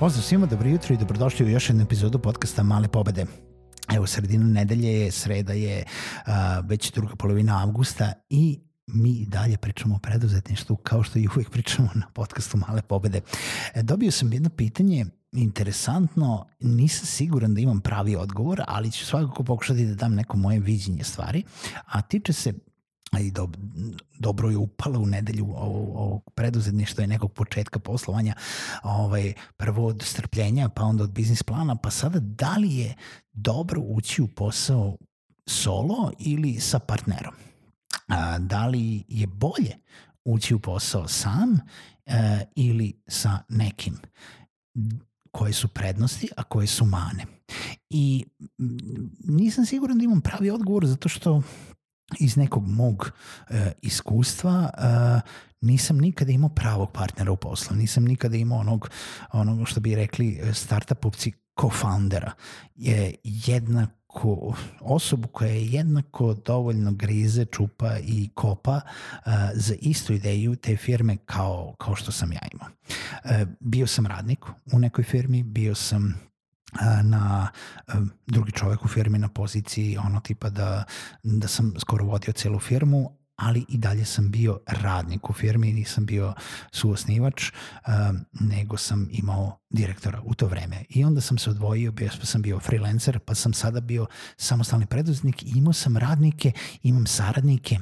Pozdrav svima, dobro jutro i dobrodošli u još jednu epizodu podcasta Male pobede. Evo, sredina nedelje je, sreda je, uh, već druga polovina avgusta i mi dalje pričamo o preduzetništvu kao što i uvijek pričamo na podcastu Male pobede. E, dobio sam jedno pitanje interesantno, nisam siguran da imam pravi odgovor, ali ću svakako pokušati da dam neko moje viđenje stvari, a tiče se i do, dobro je upala u nedelju ovog preduzetništva i nekog početka poslovanja, ovaj, prvo od strpljenja, pa onda od biznis plana, pa sada da li je dobro ući u posao solo ili sa partnerom? A, da li je bolje ući u posao sam e, ili sa nekim? koje su prednosti, a koje su mane. I nisam siguran da imam pravi odgovor zato što iz nekog mog e, iskustva e, nisam nikada imao pravog partnera u poslu, nisam nikada imao onog, onog što bi rekli e, startupovci co-foundera, je jednako osobu koja je jednako dovoljno grize, čupa i kopa uh, za istu ideju te firme kao, kao što sam ja imao. Uh, bio sam radnik u nekoj firmi, bio sam na drugi čovek u firmi na poziciji ono tipa da, da sam skoro vodio celu firmu, ali i dalje sam bio radnik u firmi, nisam bio suosnivač, nego sam imao direktora u to vreme. I onda sam se odvojio, bio sam bio freelancer, pa sam sada bio samostalni preduzetnik, imao sam radnike, imam saradnike,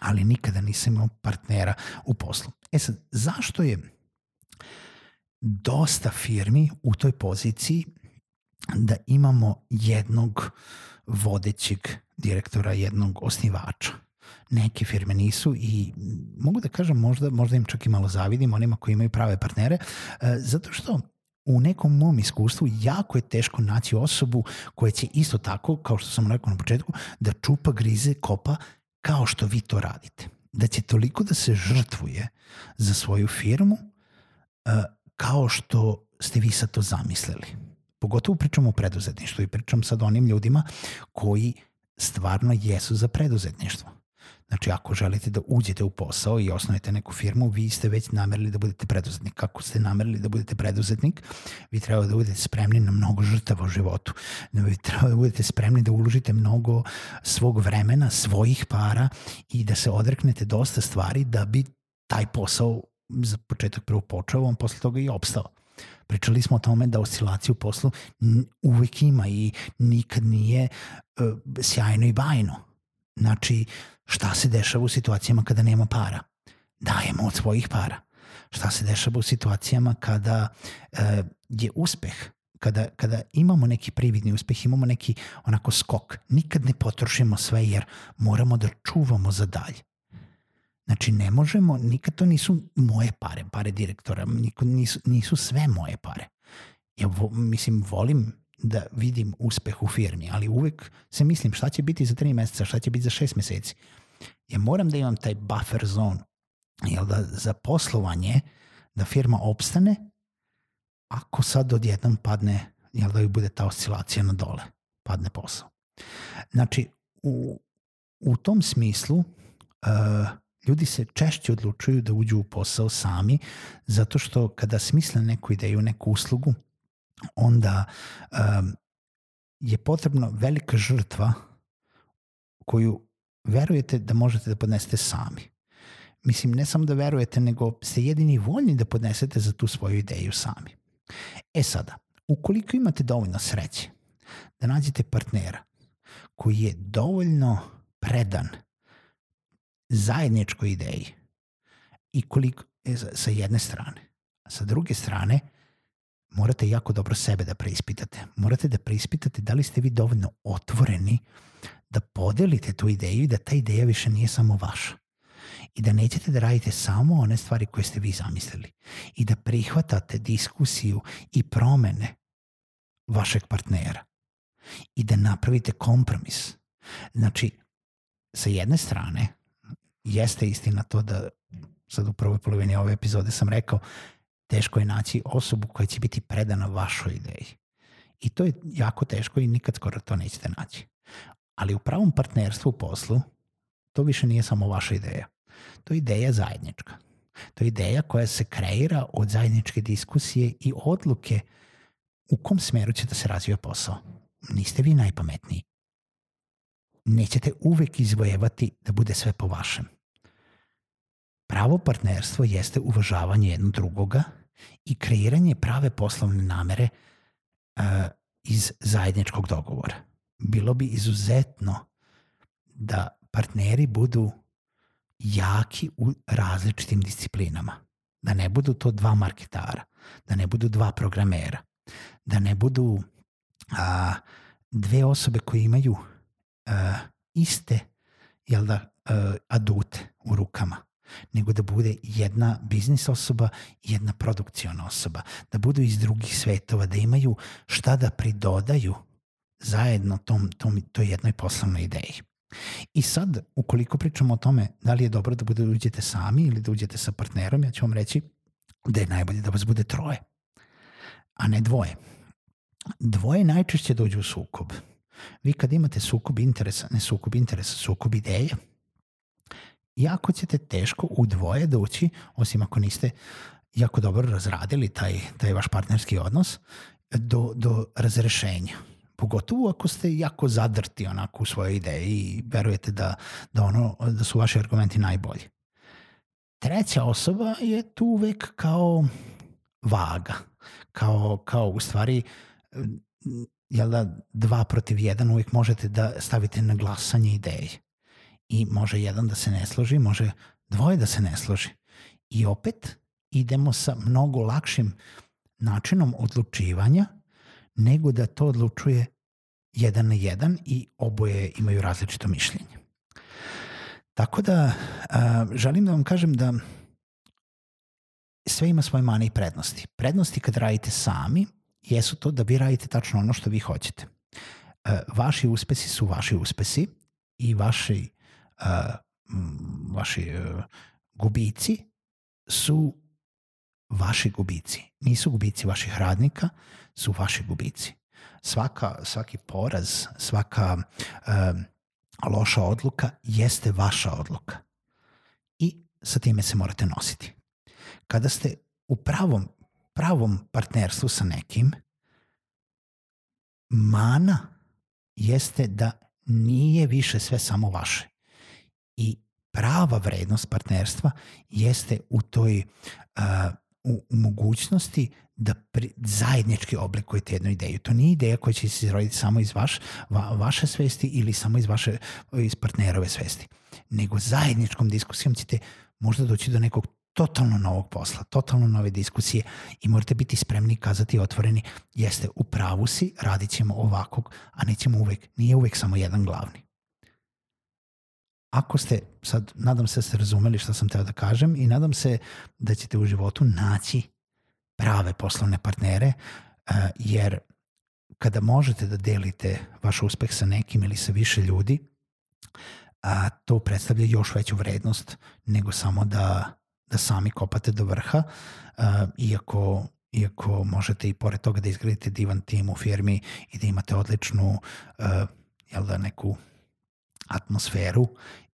ali nikada nisam imao partnera u poslu. E sad, zašto je dosta firmi u toj poziciji da imamo jednog vodećeg direktora, jednog osnivača. Neke firme nisu i mogu da kažem možda, možda im čak i malo zavidim onima koji imaju prave partnere, e, zato što u nekom mom iskustvu jako je teško naći osobu koja će isto tako, kao što sam rekao na početku, da čupa, grize, kopa kao što vi to radite. Da će toliko da se žrtvuje za svoju firmu e, kao što ste vi sad to zamislili. Pogotovo pričamo o preduzetništvu i pričam sad onim ljudima koji stvarno jesu za preduzetništvo. Znači, ako želite da uđete u posao i osnovite neku firmu, vi ste već namerili da budete preduzetnik. Kako ste namerili da budete preduzetnik, vi treba da budete spremni na mnogo žrtava u životu. Vi treba da budete spremni da uložite mnogo svog vremena, svojih para i da se odreknete dosta stvari da bi taj posao za početak prvo počeo, on posle toga i opstao. Pričali smo o tome da oscilacija u poslu uvek ima i nikad nije uh, sjajno i bajno. Znači, šta se dešava u situacijama kada nema para? Dajemo od svojih para. Šta se dešava u situacijama kada uh, je uspeh kada, kada imamo neki prividni uspeh, imamo neki onako skok, nikad ne potrošimo sve jer moramo da čuvamo za dalje. Znači, ne možemo, nikad to nisu moje pare, pare direktora, nisu, nisu sve moje pare. Ja vo, mislim, volim da vidim uspeh u firmi, ali uvek se mislim šta će biti za tri meseca, šta će biti za šest meseci. Ja moram da imam taj buffer zone, jel da za poslovanje, da firma opstane, ako sad odjednom padne, jel da bude ta oscilacija na dole, padne posao. Znači, u, u tom smislu, uh, ljudi se češće odlučuju da uđu u posao sami, zato što kada smisle neku ideju, neku uslugu, onda um, je potrebno velika žrtva koju verujete da možete da podnesete sami. Mislim, ne samo da verujete, nego ste jedini voljni da podnesete za tu svoju ideju sami. E sada, ukoliko imate dovoljno sreće da nađete partnera koji je dovoljno predan zajedničkoj ideji I koliko, e, sa jedne strane. Sa druge strane, morate jako dobro sebe da preispitate. Morate da preispitate da li ste vi dovoljno otvoreni da podelite tu ideju i da ta ideja više nije samo vaša. I da nećete da radite samo one stvari koje ste vi zamislili. I da prihvatate diskusiju i promene vašeg partnera. I da napravite kompromis. Znači, sa jedne strane, jeste istina to da sad u prvoj polovini ove epizode sam rekao, teško je naći osobu koja će biti predana vašoj ideji. I to je jako teško i nikad skoro to nećete naći. Ali u pravom partnerstvu u poslu to više nije samo vaša ideja. To je ideja zajednička. To je ideja koja se kreira od zajedničke diskusije i odluke u kom smeru će da se razvija posao. Niste vi najpametniji. Nećete uvek izvojevati da bude sve po vašem. Pravo partnerstvo jeste uvažavanje jednog drugoga i kreiranje prave poslovne namere uh, iz zajedničkog dogovora. Bilo bi izuzetno da partneri budu jaki u različitim disciplinama. Da ne budu to dva marketara, da ne budu dva programera, da ne budu a, dve osobe koje imaju iste jel da, a, adute u rukama nego da bude jedna biznis osoba i jedna produkcijona osoba, da budu iz drugih svetova, da imaju šta da pridodaju zajedno tom, tom, toj jednoj poslovnoj ideji. I sad, ukoliko pričamo o tome da li je dobro da bude da uđete sami ili da uđete sa partnerom, ja ću vam reći da je najbolje da vas bude troje, a ne dvoje. Dvoje najčešće dođu u sukob. Vi kad imate sukob interesa, ne sukob interesa, sukob ideja, jako ćete teško u dvoje doći, osim ako niste jako dobro razradili taj, taj vaš partnerski odnos, do, do razrešenja. Pogotovo ako ste jako zadrti onako u svojoj ideji i verujete da, da, ono, da su vaši argumenti najbolji. Treća osoba je tu uvek kao vaga, kao, kao u stvari jel da, dva protiv jedan uvek možete da stavite na glasanje ideje i može jedan da se ne složi, može dvoje da se ne složi. I opet idemo sa mnogo lakšim načinom odlučivanja nego da to odlučuje jedan na jedan i oboje imaju različito mišljenje. Tako da želim da vam kažem da sve ima svoje mane i prednosti. Prednosti kad radite sami jesu to da vi radite tačno ono što vi hoćete. A, vaši uspesi su vaši uspesi i vaši a, vaši a, gubici su vaši gubici. Nisu gubici vaših radnika, su vaši gubici. Svaka, svaki poraz, svaka loša odluka jeste vaša odluka. I sa time se morate nositi. Kada ste u pravom, pravom partnerstvu sa nekim, mana jeste da nije više sve samo vaše. I prava vrednost partnerstva jeste u toj uh, u, mogućnosti da pri, zajednički oblikujete jednu ideju. To nije ideja koja će se izroditi samo iz vaš, va, vaše svesti ili samo iz vaše iz partnerove svesti, nego zajedničkom diskusijom ćete možda doći do nekog totalno novog posla, totalno nove diskusije i morate biti spremni kazati otvoreni jeste u pravu si, radit ćemo ovakvog, a nećemo uvek, nije uvek samo jedan glavni. Ako ste, sad nadam se da ste razumeli šta sam teo da kažem i nadam se da ćete u životu naći prave poslovne partnere, uh, jer kada možete da delite vaš uspeh sa nekim ili sa više ljudi, a to predstavlja još veću vrednost nego samo da, da sami kopate do vrha, a, iako, iako možete i pored toga da izgradite divan tim u firmi i da imate odličnu a, jel da, neku atmosferu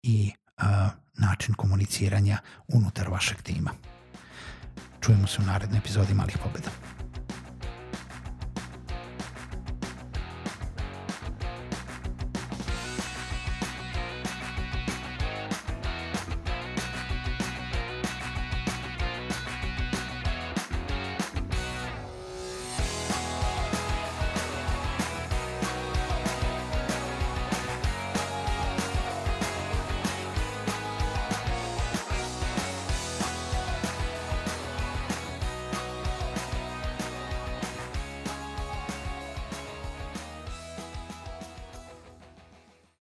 i a, način komuniciranja unutar vašeg tima. Čujemo se u narednoj epizodi Malih pobeda.